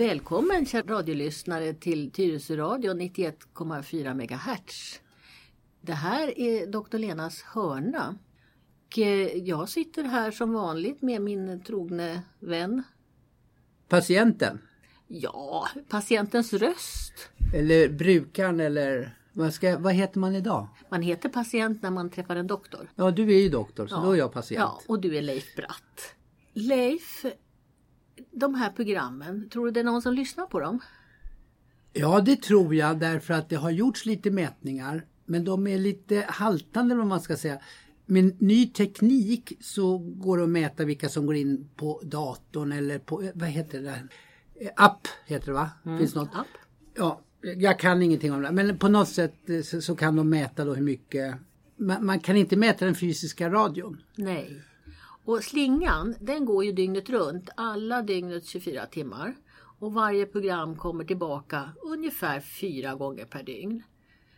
Välkommen kära radiolyssnare till Tyresö radio 91,4 MHz. Det här är Dr. Lenas hörna. Och eh, jag sitter här som vanligt med min trogne vän. Patienten? Ja, patientens röst. Eller brukaren eller vad, ska, vad heter man idag? Man heter patient när man träffar en doktor. Ja, du är ju doktor så Ja. då är jag patient. Ja, och du är Leif Bratt. Leif, de här programmen, tror du det är någon som lyssnar på dem? Ja, det tror jag därför att det har gjorts lite mätningar. Men de är lite haltande vad man ska säga. Med ny teknik så går det att mäta vilka som går in på datorn eller på, vad heter det? App heter det va? Finns något? App. Ja, jag kan ingenting om det. Men på något sätt så, så kan de mäta då hur mycket. Man, man kan inte mäta den fysiska radion. Nej. Och slingan den går ju dygnet runt, alla dygnets 24 timmar. Och varje program kommer tillbaka ungefär fyra gånger per dygn.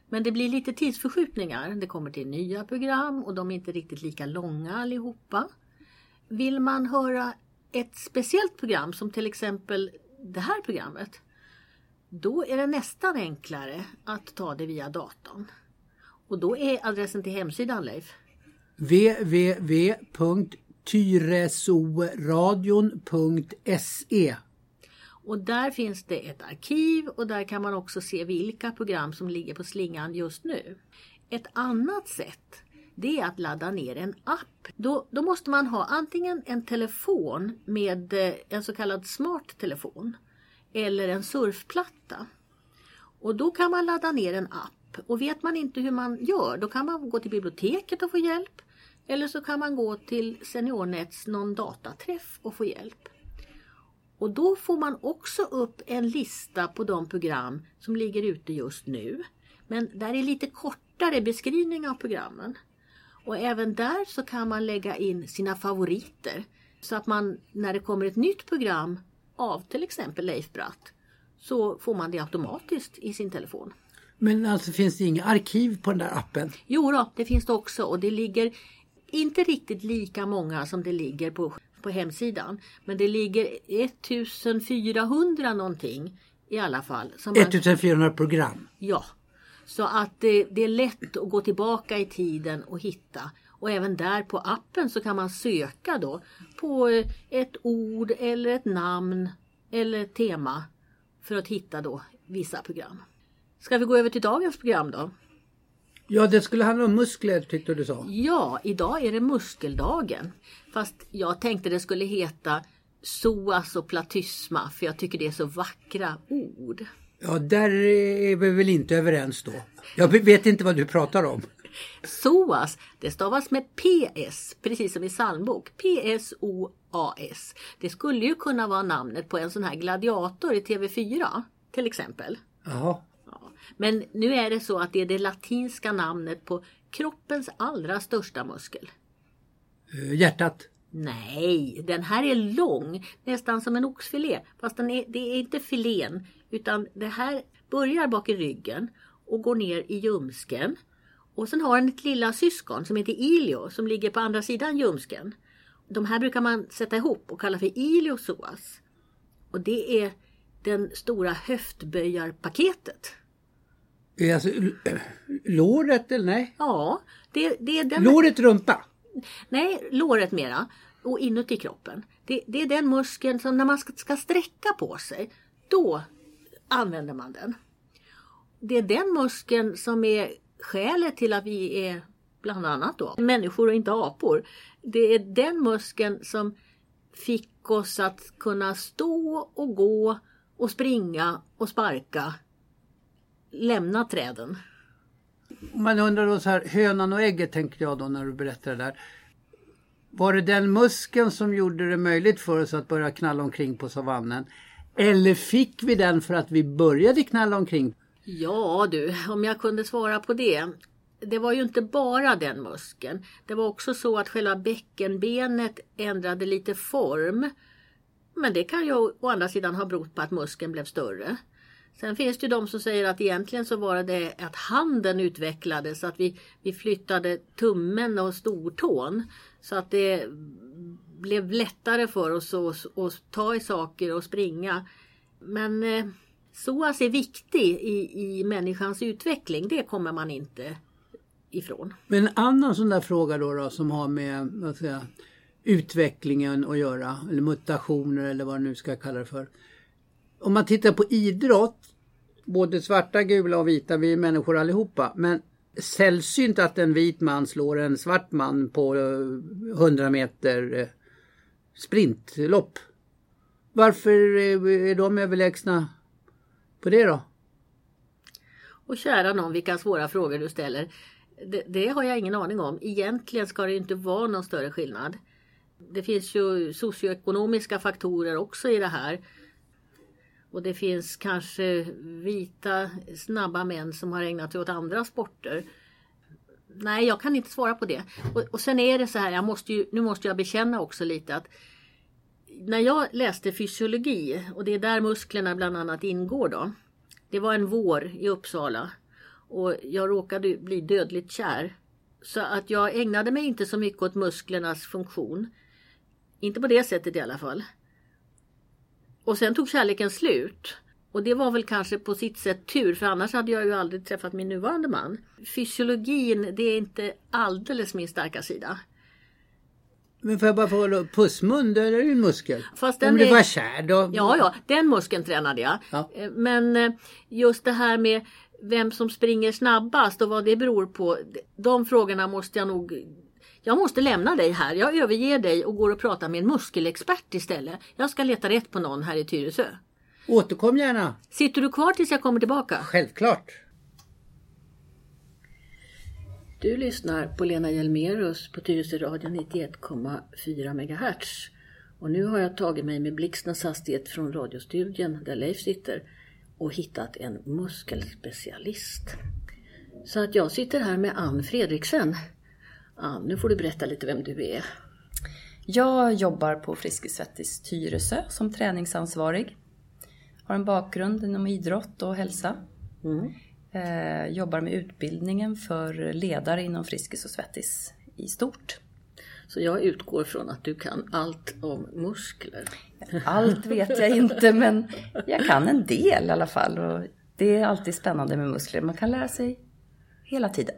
Men det blir lite tidsförskjutningar. Det kommer till nya program och de är inte riktigt lika långa allihopa. Vill man höra ett speciellt program som till exempel det här programmet. Då är det nästan enklare att ta det via datorn. Och då är adressen till hemsidan Leif. Tyresoradion.se Och där finns det ett arkiv och där kan man också se vilka program som ligger på slingan just nu. Ett annat sätt det är att ladda ner en app. Då, då måste man ha antingen en telefon med eh, en så kallad smart telefon eller en surfplatta. Och då kan man ladda ner en app och vet man inte hur man gör då kan man gå till biblioteket och få hjälp. Eller så kan man gå till SeniorNets någon dataträff och få hjälp. Och då får man också upp en lista på de program som ligger ute just nu. Men där är lite kortare beskrivning av programmen. Och även där så kan man lägga in sina favoriter. Så att man när det kommer ett nytt program av till exempel Leif Bratt så får man det automatiskt i sin telefon. Men alltså finns det inga arkiv på den där appen? Jo då, det finns det också och det ligger inte riktigt lika många som det ligger på, på hemsidan. Men det ligger 1400 någonting i alla fall. Som man, 1400 program. ja, så att det, det är lätt att gå tillbaka i tiden och hitta. Och även där på appen så kan man söka då på eh, ett ord eller ett namn eller ett tema för att hitta då vissa program. Ska vi gå över till dagens program då? Ja, det skulle handla om muskler tyckte du sa. Ja, idag är det muskeldagen. Fast jag tänkte det skulle heta psoas och platysma för jag tycker det är så vackra ord. Ja, där är vi väl inte överens då. Jag vet inte vad du pratar om. Psoas, det stavas med PS, precis som i psalmbok. P-S-O-A-S. Det skulle ju kunna vara namnet på en sån här gladiator i TV4 till exempel. Jaha. Men nu är det så att det är det latinska namnet på kroppens allra största muskel. Eh, Hjärtat. Nej, den här är lång, nästan som en oxfilé. Fast den är, det är inte filén, utan det här börjar bak i ryggen och går ner i ljumsken. Och sen har den ett lilla syskon som heter ilio som ligger på andra sidan ljumsken. De här brukar man sätta ihop och kalla för iliosoas. Och det är den stora höftböjarpaketet. Alltså, låret eller nej? Ja, det, det är den... Låret rumpa. Nej, låret mera. Och inuti kroppen. Det, det är den muskeln som när man ska, ska sträcka på sig, då använder man den. Det är den muskeln som är skälet till att vi är bland annat då människor och inte apor. Det är den muskeln som fick oss att kunna stå och gå och springa och sparka. Lämna träden. Man undrar då så här, hönan och ägget tänkte jag då när du berättade det där. Var det den muskeln som gjorde det möjligt för oss att börja knalla omkring på savannen? Eller fick vi den för att vi började knalla omkring? Ja du, om jag kunde svara på det. Det var ju inte bara den muskeln. Det var också så att själva bäckenbenet ändrade lite form. Men det kan ju å andra sidan ha berott på att muskeln blev större. Sen finns det ju de som säger att egentligen så var det att handen utvecklades, att vi, vi flyttade tummen och stortån. Så att det blev lättare för oss att, att ta i saker och springa. Men eh, psoas är viktig i, i människans utveckling, det kommer man inte ifrån. Men en annan sån där fråga då, då som har med vad säga, utvecklingen att göra, eller mutationer eller vad du nu ska kalla det för. Om man tittar på idrott, både svarta, gula och vita, vi är människor allihopa, men sällsynt att en vit man slår en svart man på eh, 100 meter eh, sprintlopp. Varför eh, är de överlägsna på det då? Och kära någon, vilka svåra frågor du ställer. Det, det, har jag ingen aning om. Egentligen ska det inte vara någon större skillnad. Det finns ju socioekonomiska faktorer också i det här. Och det finns kanske vita snabba män som har ägnat sig åt andra sporter. Nej, jag kan inte svara på det. Och, och sen är det så här, jag måste ju, nu måste jag bekänna också lite att när jag läste fysiologi och det är där musklerna bland annat ingår då. Det var en vår i Uppsala och jag råkade bli dödligt kär. Så att jag ägnade mig inte så mycket åt musklernas funktion. Inte på det sättet i alla fall. Och sen tog kärleken slut. Och det var väl kanske på sitt sätt tur för annars hade jag ju aldrig träffat min nuvarande man. Fysiologin det är inte alldeles min starka sida. Men får jag bara fråga, pussmun det är ju en muskel. Fast den Om du är... var kär då? Ja, ja, den muskeln tränade jag. Ja. Eh, Men eh, just det här med vem som springer snabbast och vad det beror på. De frågorna måste jag nog jag måste lämna dig här. Jag överger dig och går och pratar med en muskelexpert istället. Jag ska leta rätt på någon här i Tyresö. Återkom gärna. Sitter du kvar tills jag kommer tillbaka? Självklart. Du lyssnar på Lena Hjelmerus på Tyresö radio 91,4 MHz. Och nu har jag tagit mig med blixtens hastighet från radiostudien där Leif sitter och hittat en muskelspecialist. Så att jag sitter här med Ann Fredriksen. Ann, nu får du berätta lite vem du är. Jag jobbar på Friskis Svettis Tyresö som träningsansvarig. Har en bakgrund inom idrott och hälsa. Mm. Eh, jobbar med utbildningen för ledare inom Friskis och Svettis i stort. Så jag utgår från att du kan allt om muskler. Allt vet jag inte men jag kan en del i alla fall. Och det är alltid spännande med muskler. Man kan lära sig hela tiden.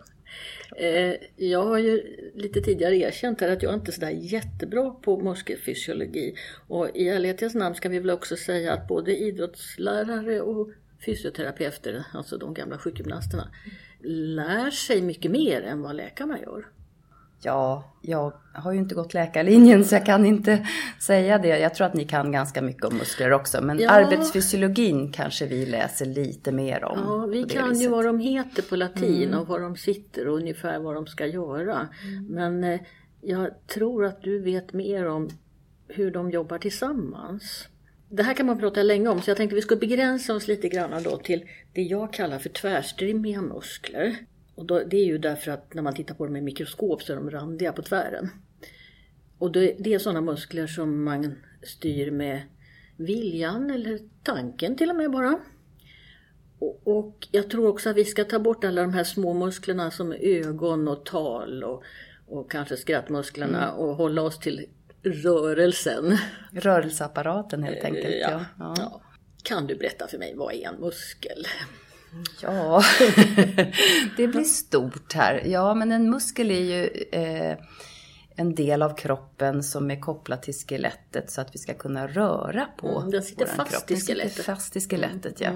Eh, jag har ju lite tidigare erkänt här att jag inte är sådär jättebra på muskelfysiologi. Och i ärlighetens namn ska vi väl också säga att både idrottslärare och fysioterapeuter, alltså de gamla sjukgymnasterna, lär sig mycket mer än vad läkarna gör. Ja, jag har ju inte gått läkarlinjen så jag kan inte säga det. Jag tror att ni kan ganska mycket om muskler också. Men Ja. arbetsfysiologin kanske vi läser lite mer om. Ja, vi kan ju viset. vad de heter på latin och var de sitter och ungefär vad de ska göra. Men eh, jag tror att du vet mer om hur de jobbar tillsammans. Det här kan man prata länge om så jag tänkte vi ska begränsa oss lite grann då till det jag kallar för tvärstrimmiga muskler. Och då, det är ju därför att när man tittar på dem i mikroskop så är de randiga på tvären. Och det, det är sådana muskler som man styr med viljan eller tanken till och med bara. Och, och jag tror också att vi ska ta bort alla de här små musklerna som ögon och tal och, och kanske skrattmusklerna och hålla oss till rörelsen. Rörelseapparaten helt enkelt. Ja. Ja. Ja. Kan du berätta för mig, vad är en muskel? Ja, det blir stort här. Ja, men en muskel är ju eh, en del av kroppen som är kopplad till skelettet så att vi ska kunna röra på Mm, den sitter fast kropp. i Den sitter skelettet. Mm, fast i skelettet, ja.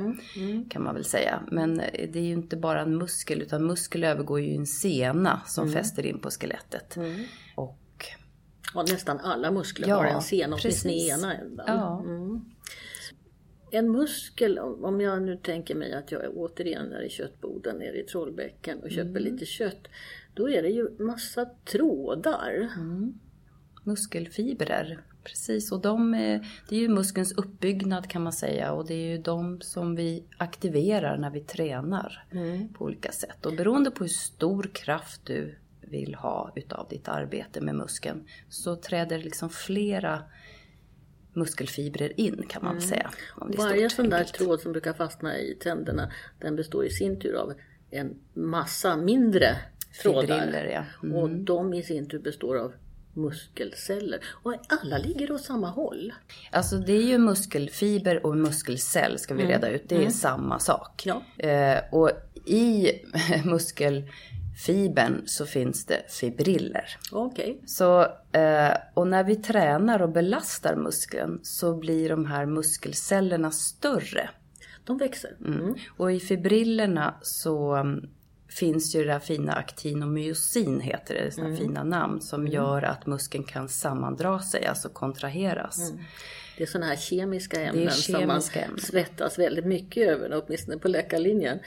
Kan man väl säga. Men eh, det är ju inte bara en muskel utan muskel övergår ju i en sena som Mm. fäster in på skelettet. Och Ja, nästan alla muskler Ja, har en sen, åtminstone ena ja, En muskel, om jag nu tänker mig att jag är återigen där i köttboden nere i Trollbäcken och köper lite kött. Då är det ju massa trådar. muskelfibrer. Precis, och de är, det är ju muskelns uppbyggnad kan man säga och det är ju de som vi aktiverar när vi tränar på olika sätt. Och beroende på hur stor kraft du vill ha utav ditt arbete med muskeln så träder liksom flera muskelfibrer in kan man säga. det är Varje sån där tråd som brukar fastna i tänderna den består i sin tur av en massa mindre trådar. Ja. Mm. Och de i sin tur består av muskelceller. Och alla ligger åt samma håll. Alltså det är ju muskelfiber och muskelcell ska vi reda ut. Det är samma sak. Ja. Eh, och i muskelfibern så finns det fibriller. Okej. Så, eh, och när vi tränar och belastar muskeln så blir de här muskelcellerna större. De växer. Mm. Och i fibrillerna så mm, finns ju det där fina aktinomyosin heter det, sådana fina namn som gör att muskeln kan sammandra sig, alltså kontraheras. Det är sådana här kemiska ämnen som man kemiska ämnen. svettas väldigt mycket över, åtminstone på läkarlinjen.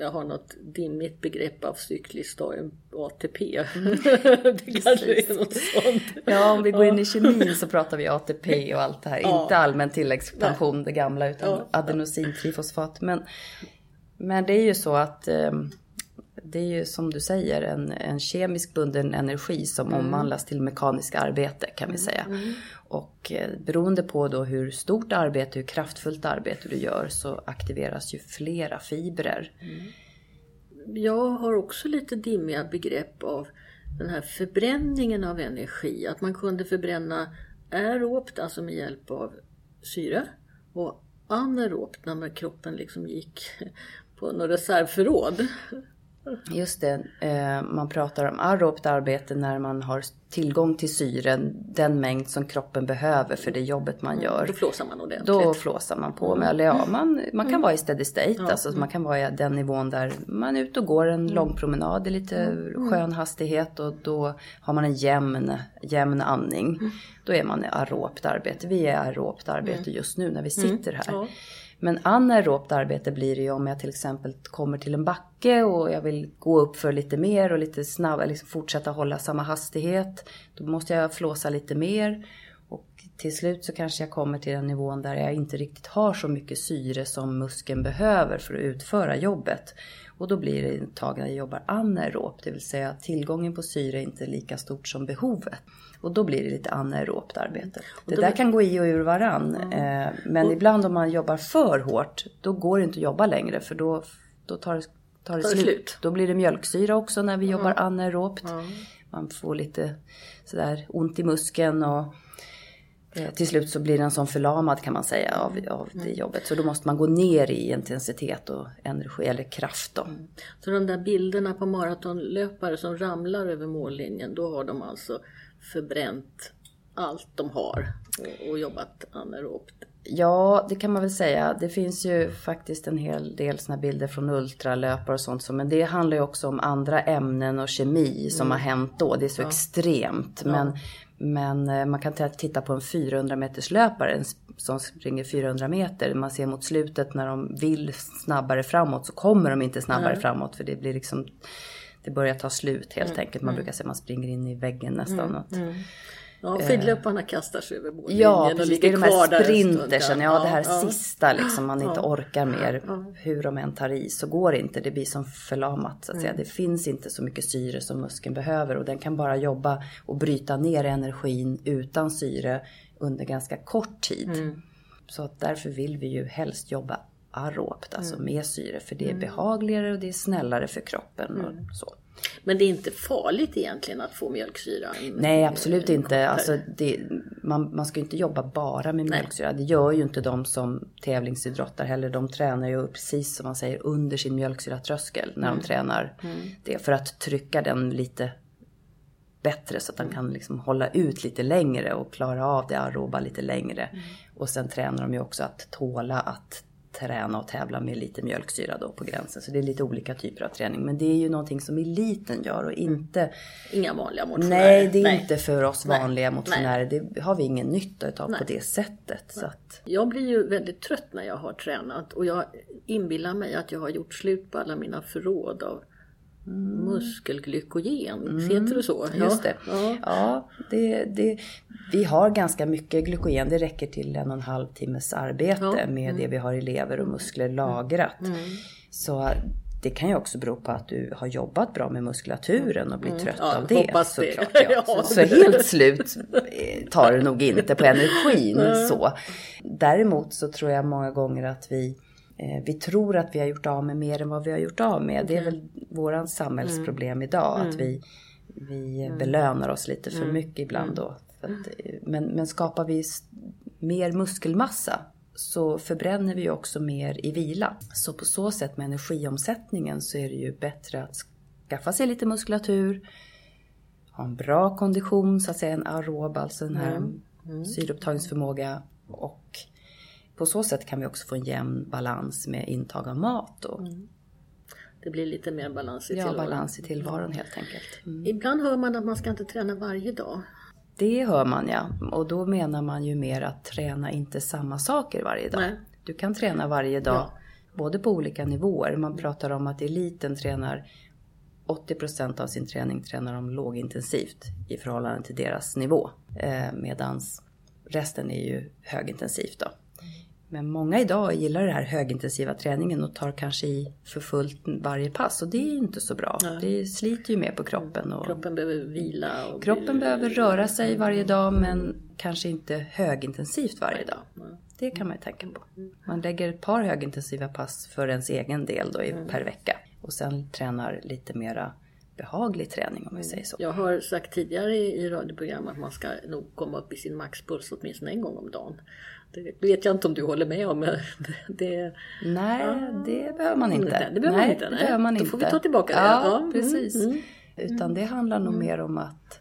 Jag har något dimmigt begrepp av cykliskt ATP. det kanske är något sånt. Ja, om vi går in i kemin så pratar vi ATP och allt det här. Ja. Inte allmän tilläggspension, det gamla, utan Ja. adenosintrifosfat. Men, men det är ju så att eh, det är ju som du säger en, en kemisk bunden energi som Mm. omvandlas till mekanisk arbete kan vi säga. Och eh, beroende på då hur stort arbete, hur kraftfullt arbete du gör så aktiveras ju flera fibrer. Jag har också lite dimmiga begrepp av den här förbränningen av energi. Att man kunde förbränna aerobt, alltså med hjälp av syre. Och anaerobt, när kroppen liksom gick på något reservförråd. Just det, eh, man pratar om aerobt arbete när man har tillgång till syren, den mängd som kroppen behöver för det jobbet man gör. Då flåsar man ordentligt. Då flåsar man på med, eller ja, man, man kan vara i steady state, alltså man kan vara i den nivån där man är ute och går en lång promenad i lite skön hastighet och då har man en jämn, jämn andning. Då är man i aerobt arbete. Vi är i aerobt arbete just nu när vi sitter här. Ja. Men anaerobt arbete blir det ju om jag till exempel kommer till en backe och jag vill gå upp för lite mer och lite snabbare, liksom fortsätta hålla samma hastighet. Då måste jag flåsa lite mer. Och till slut så kanske jag kommer till den nivån där jag inte riktigt har så mycket syre som muskeln behöver för att utföra jobbet. Och då blir det jag jobbar anaerobt, det vill säga tillgången på syre är inte lika stort som behovet. Och då blir det lite anaerobt arbete. Det där kan gå i och ur varann. Eh, men ibland om man jobbar för hårt, då går det inte att jobba längre för då, då tar, det- tar det Tar slut. slut. Då blir det mjölksyra också när vi jobbar anaerobt. Man får lite sådär ont i muskeln och till slut så blir den som förlamad kan man säga av, av det jobbet. Så då måste man gå ner i intensitet och energi eller kraft då. Så de där bilderna på maratonlöpare som ramlar över mållinjen, då har de alltså förbränt allt de har och, och jobbat anaerobt. Ja, det kan man väl säga. Det finns ju faktiskt en hel del såna bilder från ultralöpare och sånt. så- Men det handlar ju också om andra ämnen och kemi som har hänt då. Det är så extremt. Men, men eh, man kan titta på en 400 meters löpare som springer 400 meter. Man ser mot slutet när de vill snabbare framåt så kommer de inte snabbare framåt. För det blir liksom det börjar ta slut helt enkelt. Man brukar säga att man springer in i väggen nästan. Att, Ja, skidlöparna kastar sig över mållinjen Ja, och precis. Det är ligger de kvar här där en stund. sprintersen, ja det här ja. sista liksom man inte orkar mer. Hur de än tar i så går det inte, det blir som förlamat så att Mm. säga. Det finns inte så mycket syre som muskeln behöver och den kan bara jobba och bryta ner energin utan syre under ganska kort tid. Mm. Så att därför vill vi ju helst jobba aerobt, alltså Mm. med syre. För det är behagligare och det är snällare för kroppen och så. Men det är inte farligt egentligen att få mjölksyra? Nej, absolut inte. Alltså, det, man, man ska ju inte jobba bara med mjölksyra. Det gör ju inte de som tävlingsidrottar heller. De tränar ju precis som man säger under sin mjölksyratröskel när de tränar det. För att trycka den lite bättre så att den kan liksom hålla ut lite längre och klara av det aeroba lite längre. Och sen tränar de ju också att tåla att träna och tävla med lite mjölksyra då på gränsen. Så det är lite olika typer av träning. Men det är ju någonting som eliten gör och inte Inga vanliga motionärer? Nej, det är Nej. inte för oss Nej. vanliga motionärer. Det har vi ingen nytta av på Nej. det sättet. Så att, Jag blir ju väldigt trött när jag har tränat och jag inbillar mig att jag har gjort slut på alla mina förråd av muskelglykogen. Heter det så? Mm. just det. Ja. Ja, det, det, vi har ganska mycket glykogen. Det räcker till en och en halv timmes arbete Ja. Mm. med det vi har i lever och muskler lagrat. Så det kan ju också bero på att du har jobbat bra med muskulaturen och blir trött Mm. Ja, av det. hoppas det. Såklart, ja. Så, så helt slut eh, tar det nog inte på energin. så. Däremot så tror jag många gånger att vi vi tror att vi har gjort av med mer än vad vi har gjort av med. Det är väl våran samhällsproblem idag. Att vi, vi mm. belönar oss lite för mm. mycket ibland då. Att, men, men skapar vi mer muskelmassa så förbränner vi också mer i vila. Så på så sätt med energiomsättningen så är det ju bättre att skaffa sig lite muskulatur, ha en bra kondition, så att säga en aerob, alltså den här mm. Mm. syreupptagningsförmåga och på så sätt kan vi också få en jämn balans med intag av mat. Och, mm. Det blir lite mer balans i tillvaron. Ja, balans i tillvaron helt enkelt. Mm. Ibland hör man att man ska inte träna varje dag. Det hör man ja. Och då menar man ju mer att träna inte samma saker varje dag. Nej. Du kan träna varje dag, ja. både på olika nivåer. Man pratar om att eliten tränar 80% av sin träning tränar de lågintensivt i förhållande till deras nivå. Eh, medans resten är ju högintensivt då. Men många idag gillar den här högintensiva träningen och tar kanske i för fullt varje pass och det är ju inte så bra. Nej. Det sliter ju mer på kroppen. Och kroppen behöver vila. kroppen bli... behöver röra sig varje dag men kanske inte högintensivt varje dag. Det kan man ju tänka på. Man lägger ett par högintensiva pass för ens egen del då mm. per vecka och sen tränar lite mera behaglig träning om vi säger så. Jag har sagt tidigare i radioprogram att man ska nog komma upp i sin maxpuls åtminstone en gång om dagen. Det vet jag inte om du håller med om. Det, nej, ja. det behöver man inte. Det behöver nej, man inte. Nej. Det man inte. Då får vi ta tillbaka det. Ja, ja. precis. Mm, mm. Utan det handlar nog mm. mer om att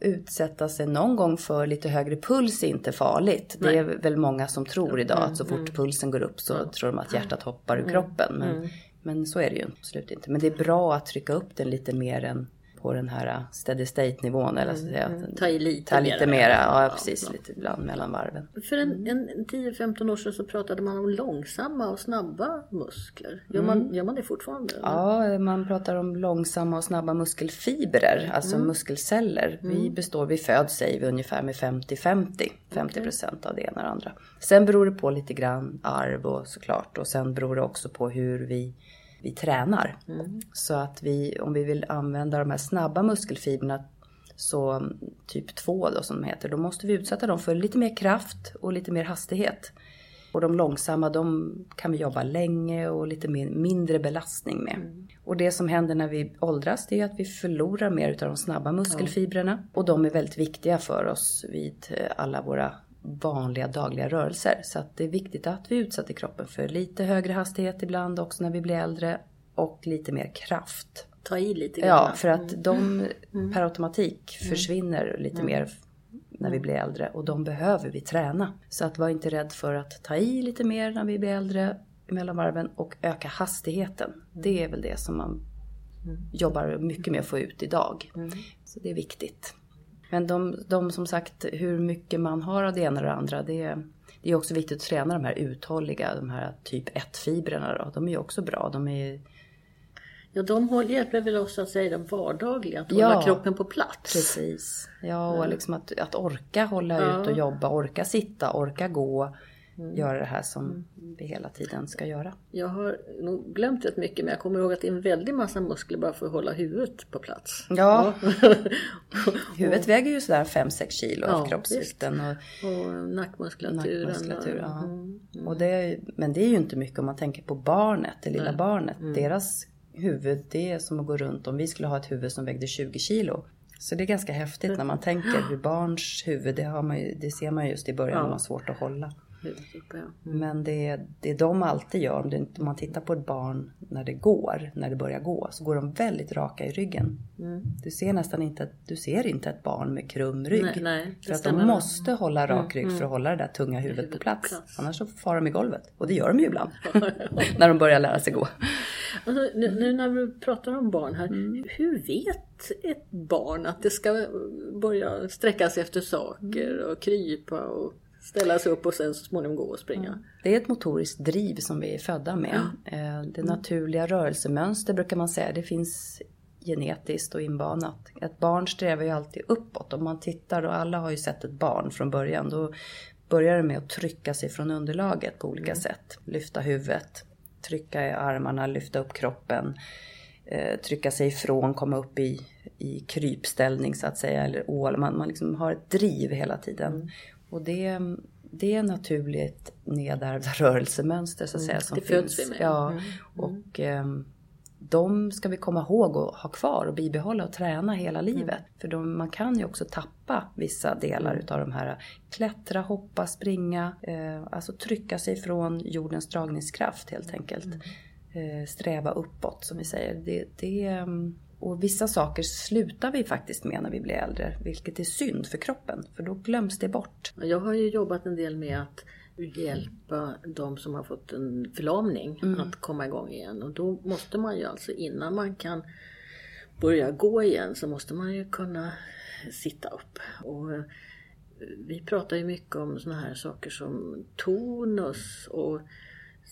utsätta sig någon gång för lite högre puls är inte farligt. Nej. Det är väl många som tror idag att så fort mm. pulsen går upp så tror de att hjärtat hoppar ur mm. kroppen. Men, mm. Men så är det ju absolut inte. Men det är bra att trycka upp den lite mer än på den här uh, steady state nivån. Eller så att säga. Mm, ta i lite, ta lite mera. Ja, ja, precis. Ja. Lite ibland mellan varven. För en, en 10-15 år sedan så pratade man om långsamma och snabba muskler. Gör, man, mm. gör man det fortfarande? Ja, man pratar om långsamma och snabba muskelfibrer, alltså mm. muskelceller. Vi mm. består, vi föds säger vi ungefär med 50-50. 50 procent okay. av det ena och det andra. Sen beror det på lite grann arv och såklart och sen beror det också på hur vi vi tränar. Mm. Så att vi, om vi vill använda de här snabba muskelfibrerna, så typ 2 då som de heter, då måste vi utsätta dem för lite mer kraft och lite mer hastighet. Och de långsamma, de kan vi jobba länge och lite mer, mindre belastning med. Mm. Och det som händer när vi åldras, det är att vi förlorar mer av de snabba muskelfibrerna. Ja. Och de är väldigt viktiga för oss vid alla våra vanliga dagliga rörelser. Så att det är viktigt att vi utsätter kroppen för lite högre hastighet ibland också när vi blir äldre och lite mer kraft. Ta i lite grann. Ja, för att de mm. mm. per automatik mm. försvinner lite mm. mer när vi blir äldre och de behöver vi träna. Så att var inte rädd för att ta i lite mer när vi blir äldre mellan varven och öka hastigheten. Det är väl det som man jobbar mycket med att få ut idag. Så det är viktigt. Men de, de som sagt, hur mycket man har av det ena och det andra, det, det är också viktigt att träna de här uthålliga, de här typ 1-fibrerna då. De är ju också bra. De är Ja, de hjälper väl oss att säga det vardagliga, att hålla kroppen på plats. Precis. Ja, och liksom att, att orka hålla ja. ut och jobba, orka sitta, orka gå mm. göra det här som mm. vi hela tiden ska göra. Jag har nog glömt rätt mycket men jag kommer ihåg att det är en väldig massa muskler bara för att hålla huvudet på plats. Ja, huvudet och, väger ju sådär 5-6 kilo ja, av kroppsvikten. Och, och nackmuskulaturen. nackmuskulatur, och, ja. mm, mm. och det, men det är ju inte mycket om man tänker på barnet, det lilla Nej. barnet. Mm. Deras huvud, det är som att gå runt om vi skulle ha ett huvud som vägde 20 kilo. Så det är ganska häftigt när man tänker hur barns huvud, det, har man ju, det ser man just i början, ja. man har svårt att hålla. Mm. Men det, det de alltid gör, om, det, om man tittar på ett barn när det går, när det börjar gå, så går de väldigt raka i ryggen. Mm. Du ser nästan inte, du ser inte ett barn med krum rygg. Nej, nej, för att de måste hålla rak mm, rygg mm. för att hålla det där tunga huvudet, huvudet på, plats. på plats. Annars så far de i golvet. Och det gör de ju ibland. när de börjar lära sig gå. Alltså, nu, nu, när vi pratar om barn här, mm. hur vet ett barn att det ska börja sträcka sig efter saker och krypa och ställa sig upp och sen så småningom gå och springa. Mm. Det är ett motoriskt driv som vi är födda med. Mm. Det naturliga rörelsemönster brukar man säga, det finns genetiskt och inbanat. Ett barn strävar ju alltid uppåt. Om man tittar, och alla har ju sett ett barn från början, då börjar det med att trycka sig från underlaget på olika mm. sätt. Lyfta huvudet, trycka i armarna, lyfta upp kroppen, eh, trycka sig ifrån, komma upp i, i krypställning så att säga, eller ål. Man, man liksom har ett driv hela tiden. Mm. Och det, det är naturligt nedärvda rörelsemönster så att säga. Mm, som det föds vi med. Ja, mm. och eh, de ska vi komma ihåg och ha kvar och bibehålla och träna hela livet. Mm. För de, man kan ju också tappa vissa delar mm. utav de här. Klättra, hoppa, springa, eh, alltså trycka sig från jordens dragningskraft helt enkelt. Mm. Eh, sträva uppåt som vi säger. Det, det, mm, och vissa saker slutar vi faktiskt med när vi blir äldre, vilket är synd för kroppen, för då glöms det bort. Jag har ju jobbat en del med att hjälpa de som har fått en förlamning mm. att komma igång igen. Och då måste man ju alltså innan man kan börja gå igen så måste man ju kunna sitta upp. Och eh, vi pratar ju mycket om såna här saker som tonus och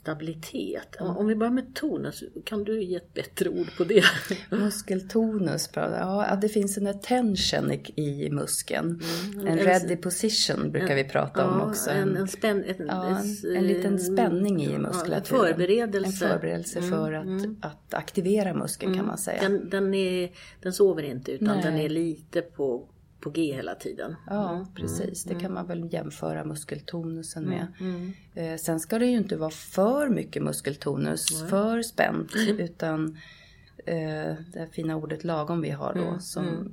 stabilitet. Mm. Om vi börjar med tonus, kan du ge ett bättre ord på det? Muskeltonus, ja det finns en attention i, muskeln. Mm. En ready position brukar vi prata ja, om också. En, en, spän, en, ja, en, liten spänning i muskulaturen. en förberedelse. En förberedelse mm. för att, mm. att aktivera muskeln kan mm. man säga. Den, den, är, den sover inte utan Nej. den är lite på på G hela tiden. Ja, mm. precis. Det kan mm. man väl jämföra muskeltonusen med. Mm. Eh, sen ska det ju inte vara för mycket muskeltonus, för spänt, utan eh, det fina ordet lagom vi har då. Som,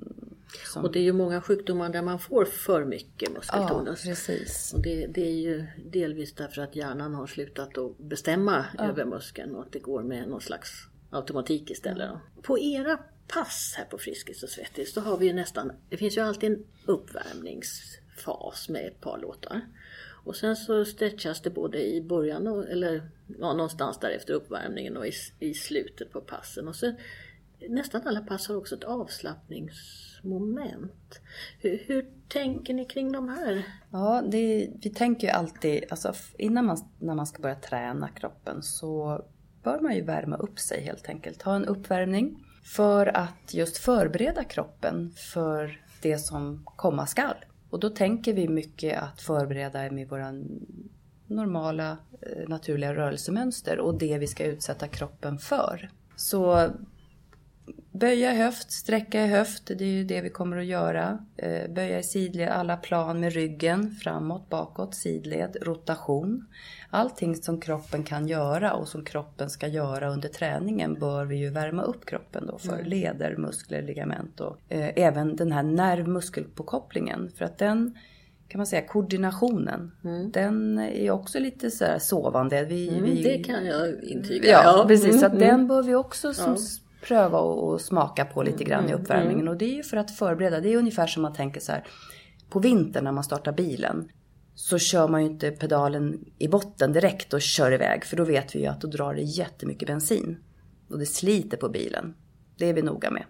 som... Och det är ju många sjukdomar där man får för mycket muskeltonus. Ja, precis. Och det, det, är ju delvis därför att hjärnan har slutat att bestämma ja. över muskeln och att det går med någon slags automatik istället. På era pass här på Friskis och Svettis, då har vi ju nästan, det finns ju alltid en uppvärmningsfas med ett par låtar. Och sen så stretchas det både i början och, eller ja, någonstans där efter uppvärmningen och i, i slutet på passen. Och sen, nästan alla pass har också ett avslappningsmoment. Hur, hur tänker ni kring de här? Ja, det, vi tänker ju alltid, alltså innan man, när man ska börja träna kroppen så bör man ju värma upp sig helt enkelt. Ha en uppvärmning för att just förbereda kroppen för det som komma skall. Och då tänker vi mycket att förbereda med våra normala eh, naturliga rörelsemönster och det vi ska utsätta kroppen för. Så Böja i höft, sträcka i höft, det är ju det vi kommer att göra. Eh, böja i sidled, alla plan med ryggen, framåt, bakåt, sidled, rotation. Allting som kroppen kan göra och som kroppen ska göra under träningen bör vi ju värma upp kroppen då för. Mm. Leder, muskler, ligament och eh, även den här nerv-muskelpåkopplingen. För att den kan man säga koordinationen. Mm. Den är också lite så sovande. Vi, mm, vi, det kan jag intyga. Ja, ja. precis. Mm, så mm. den bör vi också som ja pröva och smaka på lite grann i mm, uppvärmningen. Mm. Och det är ju för att förbereda. Det är ungefär som man tänker så här. På vintern när man startar bilen så kör man ju inte pedalen i botten direkt och kör iväg. För då vet vi ju att då drar det jättemycket bensin. Och det sliter på bilen. Det är vi noga med.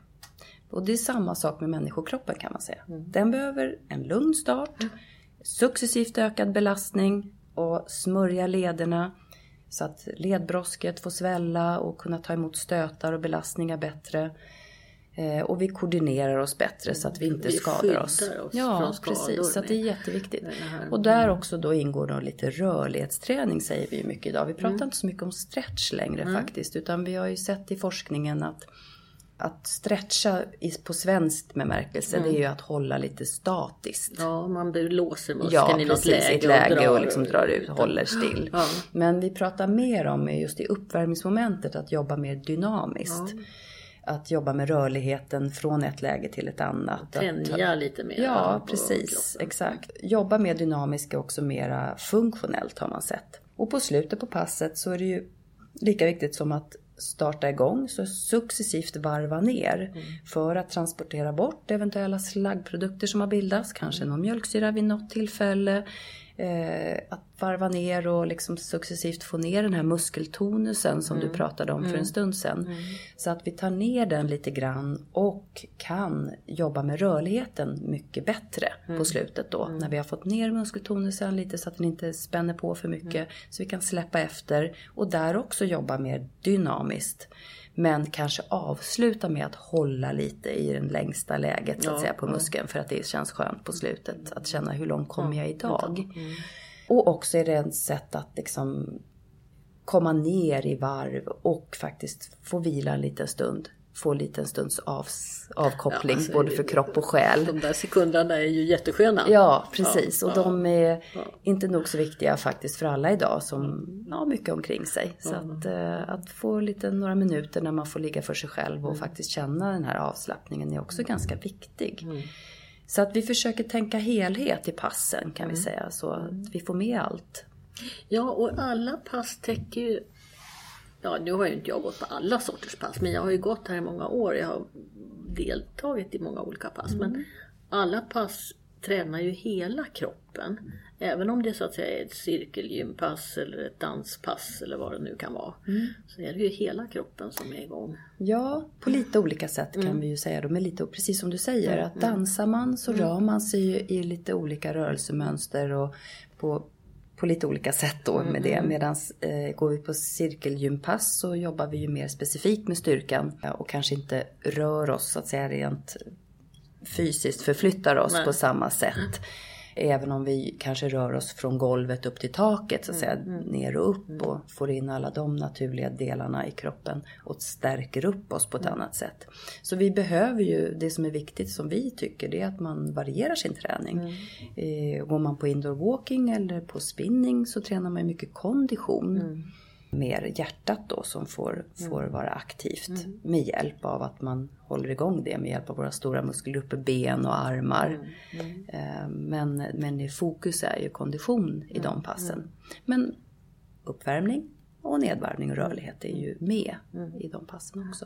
Och det är samma sak med människokroppen kan man säga. Mm. Den behöver en lugn start, successivt ökad belastning och smörja lederna så att ledbrosket får svälla och kunna ta emot stötar och belastningar bättre. Eh, och vi koordinerar oss bättre så att vi inte vi skadar oss. oss ja, precis. Så det är jätteviktigt. Och där också då ingår då lite rörlighetsträning säger vi mycket idag. Vi pratar mm. inte så mycket om stretch längre mm. faktiskt. Utan vi har ju sett i forskningen att att stretcha på svenskt bemärkelse mm. det är ju att hålla lite statiskt. Ja, man låser muskeln ja, i något läge, ett läge och, drar, och liksom drar ut, och håller still. Ja. Men vi pratar mer om just i uppvärmningsmomentet att jobba mer dynamiskt. Ja. Att jobba med rörligheten från ett läge till ett annat. Tänja lite mer. Ja, precis. Exakt. Jobba mer dynamiskt och också mera funktionellt har man sett. Och på slutet på passet så är det ju lika viktigt som att starta igång så successivt varva ner mm. för att transportera bort eventuella slaggprodukter som har bildats, kanske någon mjölksyra vid något tillfälle eh, att varva ner och liksom successivt få ner den här muskeltonusen som mm. du pratade om mm. för en mm. stund sedan. Mm. Så att vi tar ner den lite grann och kan jobba med rörligheten mycket bättre på mm. slutet då. Mm. När vi har fått ner muskeltonusen lite så att den inte spänner på för mycket. Så vi kan släppa efter och där också jobba mer dynamiskt. Men kanske avsluta med att hålla lite i det längsta läget så att ja, säga på muskeln för att det känns skönt på slutet. Att känna hur långt kommer jag idag? Mm. Och också är det ett sätt att liksom komma ner i varv och faktiskt få vila en liten stund få lite en stunds av, avkoppling Ja, alltså, både för kropp och själ. De där sekunderna är ju jättesköna. Ja, precis. Ja, och ja. de är inte nog så viktiga faktiskt för alla idag som har mycket omkring sig. Så att, eh, att få lite några minuter när man får ligga för sig själv Mm. och faktiskt känna den här avslappningen är också ganska viktig. Mm. Så att vi försöker tänka helhet i passen kan Mm. vi säga så att vi får med allt. Ja, och alla pass täcker ju... Ja, nu har ju inte jag gått på alla sorters pass, men jag har ju gått här i många år. Jag har deltagit i många olika pass. Men alla pass tränar ju hela kroppen. Även om det så att säga är ett cirkelgympass eller ett danspass eller vad det nu kan vara. Så är det ju hela kroppen som är igång. Ja, på lite olika sätt kan vi ju säga. De är lite, precis som du säger, att dansar man så rör man sig ju i lite olika rörelsemönster och på, på lite olika sätt då med det. Medan eh, går vi på cirkelgympass så jobbar vi ju mer specifikt med styrkan och kanske inte rör oss så att säga rent fysiskt förflyttar oss Nej. på samma sätt. Även om vi kanske rör oss från golvet upp till taket så att säga, ner och upp och får in alla de naturliga delarna i kroppen och stärker upp oss på ett annat sätt. Så vi behöver ju, det som är viktigt som vi tycker, det är att man varierar sin träning. Eh, går man på indoor walking eller på spinning så tränar man mycket kondition mer hjärtat då som får, får vara aktivt med hjälp av att man håller igång det med hjälp av våra stora muskelgrupper, ben och armar. Eh, Men, men fokus är ju kondition i de passen. Men uppvärmning och nedvarvning och rörlighet är ju med i de passen också.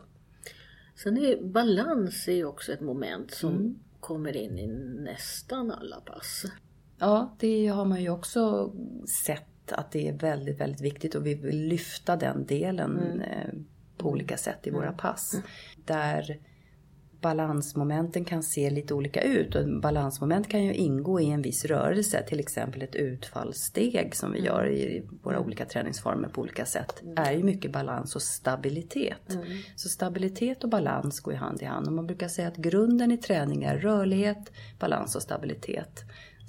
Sen är balans är också ett moment som kommer in i nästan alla pass. Ja, det har man ju också sett att det är väldigt, väldigt viktigt och vi vill lyfta den delen eh, på olika sätt i våra pass. Där balansmomenten kan se lite olika ut och en balansmoment kan ju ingå i en viss rörelse, till exempel ett utfallssteg som vi gör i våra olika träningsformer på olika sätt, är ju mycket balans och stabilitet. Så stabilitet och balans går ju hand i hand. Och man brukar säga att grunden i träning är rörlighet, balans och stabilitet.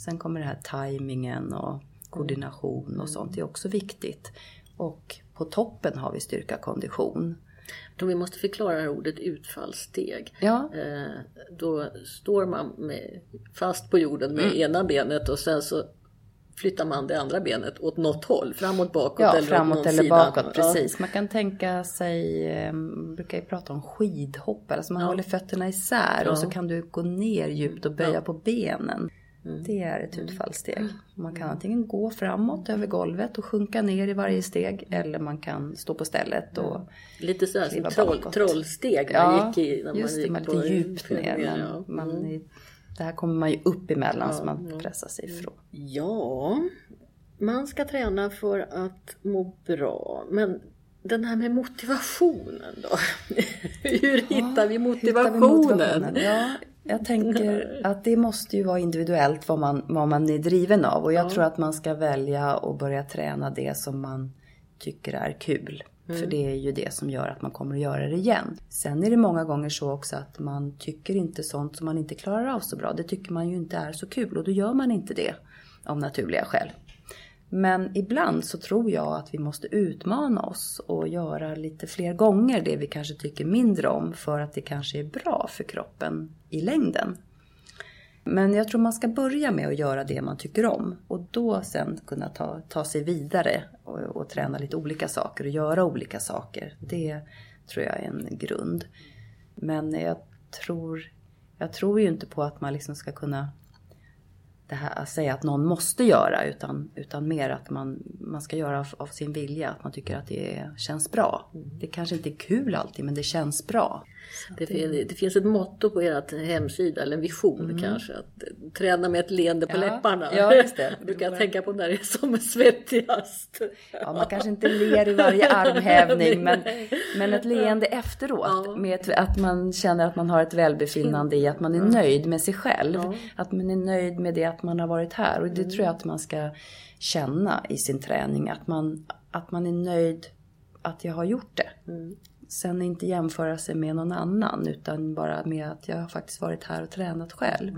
Sen kommer det här tajmingen och koordination och sånt, är också viktigt. Och på toppen har vi styrka kondition. Tror vi måste förklara ordet utfallssteg. Ja, Eh, då står man med, fast på jorden med ena benet och sen så flyttar man det andra benet åt något håll, framåt, bakåt ja eller åt framåt någon eller sida. bakåt, precis. Man kan tänka sig, eh, brukar ju prata om skidhopp, alltså man håller fötterna isär och så kan du gå ner djupt och böja på benen. Det är ett utfallssteg. Man kan antingen gå framåt över golvet och sjunka ner i varje steg eller man kan stå på stället och Lite sådär som troll, trollsteg man Ja, gick i. När just man det, gick man är lite djupt ner. Men ja. man, Mm. det här kommer man ju upp emellan så man pressar sig ifrån. Ja, man ska träna för att må bra. Men den här med motivationen då? Hur hittar vi Hittar vi motivationen? Ja, jag tänker att det måste ju vara individuellt vad man, vad man är driven av. Och jag tror att man ska välja och börja träna det som man tycker är kul. För det är ju det som gör att man kommer att göra det igen. Sen är det många gånger så också att man tycker inte sånt som man inte klarar av så bra. Det tycker man ju inte är så kul och då gör man inte det av naturliga skäl. Men ibland så tror jag att vi måste utmana oss och göra lite fler gånger det vi kanske tycker mindre om för att det kanske är bra för kroppen i längden. Men jag tror man ska börja med att göra det man tycker om och då sen kunna ta, ta sig vidare och, och träna lite olika saker och göra olika saker. Det tror jag är en grund. Men jag tror, jag tror ju inte på att man liksom ska kunna det här att säga att någon måste göra utan, utan mer att man, man ska göra av, av sin vilja, att man tycker att det känns bra. Det kanske inte är kul alltid men det känns bra. Det, det finns ett motto på ert hemsida, eller en vision kanske. Att eh, träna med ett leende på Mm. Ja, läpparna. ja, just det. Jag brukar tänka på när det är som svettigast. Ja, man kanske inte ler i varje armhävning men, men ett leende efteråt. Ja. Med att man känner att man har ett välbefinnande i att man är nöjd med sig själv. Att man är nöjd med det att man har varit här. Och det tror jag att man ska känna i sin träning. Att man, att man är nöjd att jag har gjort det. Sen inte jämföra sig med någon annan utan bara med att jag har faktiskt varit här och tränat själv.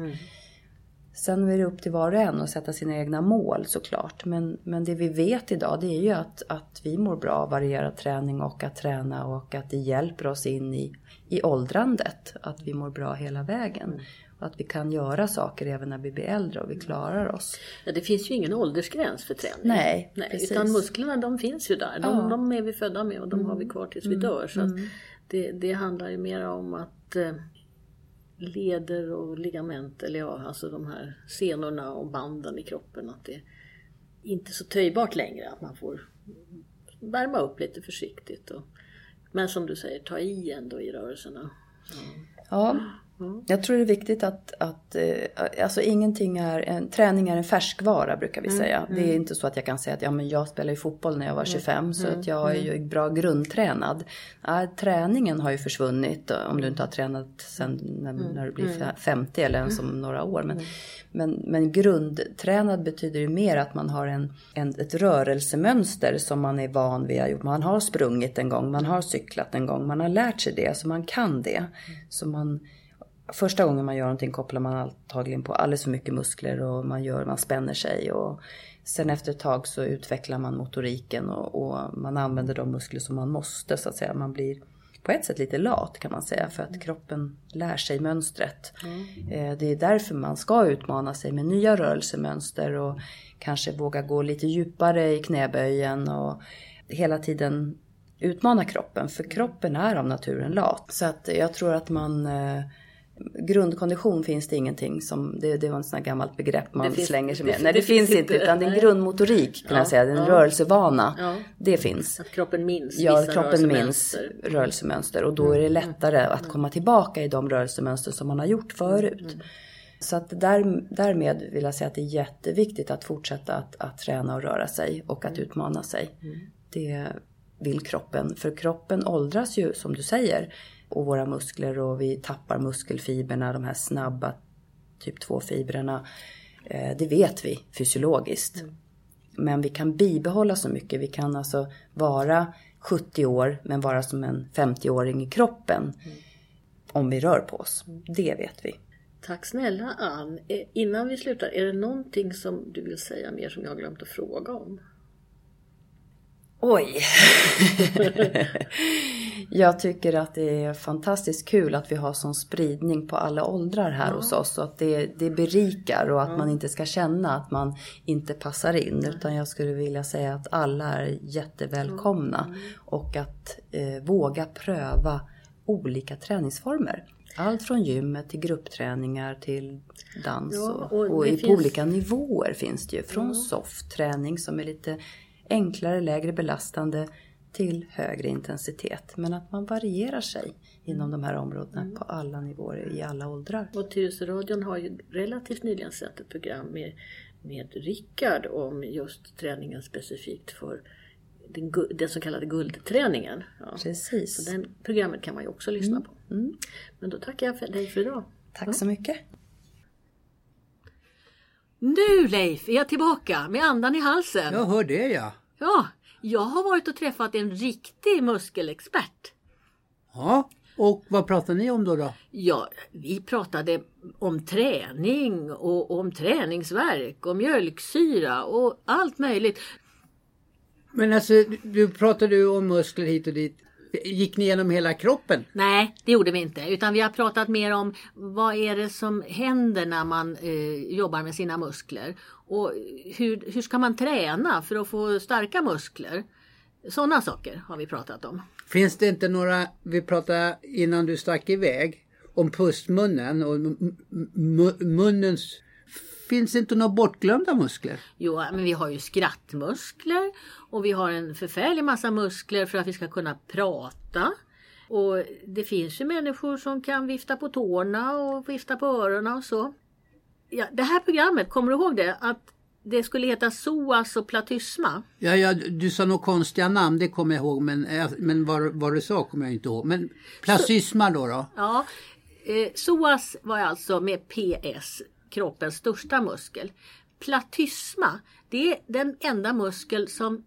Sen är det upp till var och en att sätta sina egna mål såklart. Men, men det vi vet idag det är ju att, att vi mår bra av varierad träning och att träna och att det hjälper oss in i, i åldrandet. Att vi mår bra hela vägen. Och att vi kan göra saker även när vi blir äldre och vi klarar oss. Ja, det finns ju ingen åldersgräns för träning. Nej, Nej precis. Utan musklerna de finns ju där. De, Ja. de är vi födda med och de har vi kvar tills vi dör. Så att det, det handlar ju mer om att eh, leder och ligament, eller ja, alltså de här senorna och banden i kroppen, att det är inte så töjbart längre. Att man får värma upp lite försiktigt. Och, men som du säger, ta i ändå i rörelserna. Ja, jag tror det är viktigt att, att eh, alltså ingenting är, en, träning är en färskvara brukar vi säga. Det är inte så att jag kan säga att ja, men jag spelade fotboll när jag var 25 så att jag är ju bra grundtränad. Nej, träningen har ju försvunnit eh, om du inte har tränat sen när, när du blir fe- 50 eller ens om några år. Men, men, men grundtränad betyder ju mer att man har en, en, ett rörelsemönster som man är van vid. Man har sprungit en gång, man har cyklat en gång, man har lärt sig det så man kan det. Så man, första gången man gör någonting kopplar man antagligen på alldeles för mycket muskler och man, gör, man spänner sig. Och sen efter ett tag så utvecklar man motoriken och, och man använder de muskler som man måste så att säga. Man blir på ett sätt lite lat kan man säga för att kroppen lär sig mönstret. Eh, Det är därför man ska utmana sig med nya rörelsemönster och kanske våga gå lite djupare i knäböjen och hela tiden utmana kroppen. För kroppen är av naturen lat. Så att jag tror att man eh, Grundkondition finns det ingenting som, det, det var en sån här gammalt begrepp man Det finns- slänger sig det- med. Nej det det, finns finns inte utan det är en grundmotorik kan Ja, jag säga, det en ja. rörelsevana. Ja. Det finns. Att kroppen minns Ja, vissa kroppen minns rörelsemönster. och då är det lättare att komma tillbaka i de rörelsemönster som man har gjort förut. Så att där, därmed vill jag säga att det är jätteviktigt att fortsätta att, att träna och röra sig och att utmana sig. Det vill kroppen, för kroppen åldras ju som du säger. Och våra muskler och vi tappar muskelfibrerna, de här snabba typ 2-fibrerna. Eh, det vet vi fysiologiskt. Men vi kan bibehålla så mycket. Vi kan alltså vara 70 år men vara som en 50-åring i kroppen. Om vi rör på oss. Det vet vi. Tack snälla Ann. Eh, Innan vi slutar, är det någonting som du vill säga mer som jag har glömt att fråga om? Oj! jag tycker att det är fantastiskt kul att vi har sån spridning på alla åldrar här hos oss. Och att det, det berikar och att man inte ska känna att man inte passar in. Utan jag skulle vilja säga att alla är jättevälkomna. Och att eh, våga pröva olika träningsformer. Allt från gymmet till gruppträningar till dans Ja, och, och och, i, finns- på olika nivåer finns det ju. Från soft-träning som är lite enklare, lägre belastande till högre intensitet. Men att man varierar sig inom de här områdena på alla nivåer i alla åldrar. Och Tyresöradion har ju relativt nyligen sett ett program med, med Rickard om just träningen specifikt för den, den så kallade guldträningen. Ja. Precis. Så den programmet kan man ju också lyssna på. Mm. Men då tackar jag för dig för idag. Tack så mycket. Nu Leif är jag tillbaka med andan i halsen. Jag hör det ja. Ja, jag har varit och träffat en riktig muskelexpert. Ja, och vad pratar ni om då? då? Ja, vi pratade om träning och om träningsverk och mjölksyra och allt möjligt. Men alltså, du- du pratade ju om muskler hit och dit. Gick ni igenom hela kroppen? Nej, det gjorde vi inte. Utan vi har pratat mer om vad är det som händer när man eh, jobbar med sina muskler. Och hur, hur ska man träna för att få starka muskler? Sådana saker har vi pratat om. Finns det inte några, vi pratade innan du stack iväg, om pustmunnen och munnens, finns det inte några bortglömda muskler? Jo, men vi har ju skrattmuskler och vi har en förfärlig massa muskler för att vi ska kunna prata. Och det finns ju människor som kan vifta på tårna och vifta på öronen och så. Ja, det här programmet, kommer du ihåg det? Att det skulle heta psoas och platysma. Ja, ja, du sa några konstiga namn, det kommer jag ihåg, men, eh, men vad, vad du sa kommer jag inte ihåg. Men plasysma då? då? Ja, eh, psoas var alltså med PS kroppens största muskel. Platysma, det är den enda muskel som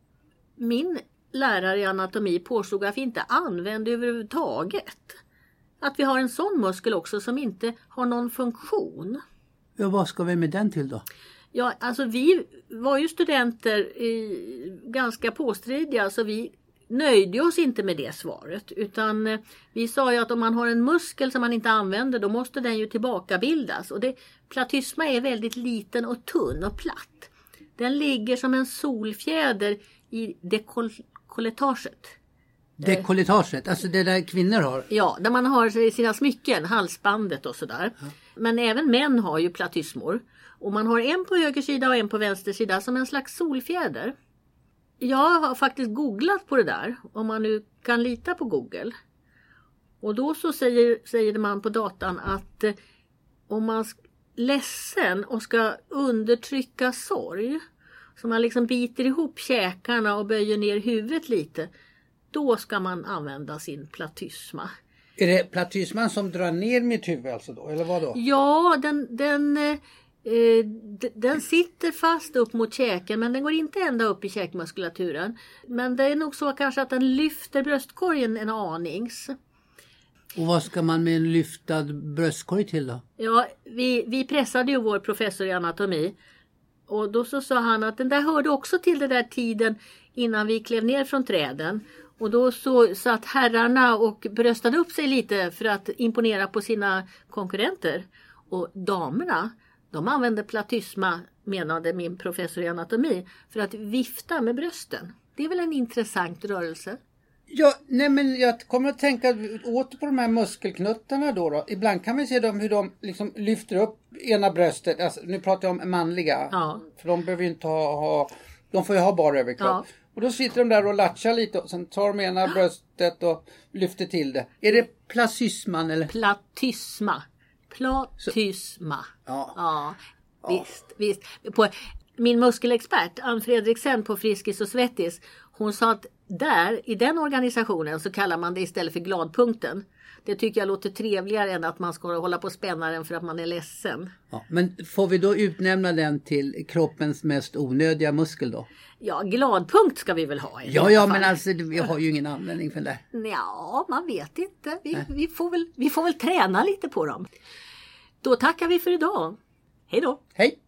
min lärare i anatomi påstod att vi inte använde överhuvudtaget. Att vi har en sån muskel också som inte har någon funktion. Ja, vad ska vi med den till då? Ja, alltså vi var ju studenter i, ganska påstridiga så vi nöjde oss inte med det svaret utan eh, vi sa ju att om man har en muskel som man inte använder då måste den ju tillbakabildas och det, platysma är väldigt liten och tunn och platt. Den ligger som en solfjäder i dekolletaget. Dekolletaget, alltså det där kvinnor har? Ja, där man har sina smycken, halsbandet och sådär. Ja. Men även män har ju platysmor. Och man har en på höger sida och en på vänster sida som en slags solfjäder. Jag har faktiskt googlat på det där, om man nu kan lita på Google. Och då så säger, säger man på datan att eh, om man är ledsen och ska undertrycka sorg, så man liksom biter ihop käkarna och böjer ner huvudet lite, då ska man använda sin platysma. Är det platysman som drar ner mitt huvud alltså då, eller vad då? Ja, den, den eh, Eh, den sitter fast upp mot käken men den går inte ända upp i käkmuskulaturen. Men det är nog så kanske att den lyfter bröstkorgen en anings. Och vad ska man med en lyftad bröstkorg till då? Ja, vi, vi pressade ju vår professor i anatomi. Och då så sa han att den där hörde också till den där tiden innan vi klev ner från träden. Och då så satt herrarna och bröstade upp sig lite för att imponera på sina konkurrenter. Och damerna, de använder platysma, menade min professor i anatomi, för att vifta med brösten. Det är väl en intressant rörelse? Ja, nej men jag kommer att tänka åter på de här muskelknuttarna då. då. Ibland kan vi se dem hur de liksom lyfter upp ena bröstet. Alltså, nu pratar jag om manliga. Ja. För de behöver ju inte ha, ha de får ju ha bara överkropp. Ja. Och då sitter de där och latchar lite och sen tar de ena bröstet och lyfter till det. Är det placysman eller? Platysma. Platysma. Ja. ja. Visst, visst. På, min muskelexpert Ann Fredriksen på Friskis och Svettis. Hon sa att där i den organisationen så kallar man det istället för gladpunkten. Det tycker jag låter trevligare än att man ska hålla på och spänna den för att man är ledsen. Ja, men får vi då utnämna den till kroppens mest onödiga muskel då? Ja, gladpunkt ska vi väl ha. ja, ja, men alltså vi har ju ingen användning för det. Ja, man vet inte. Vi, vi, får väl, vi får väl träna lite på dem. Då tackar vi för idag. Hej då! Hej!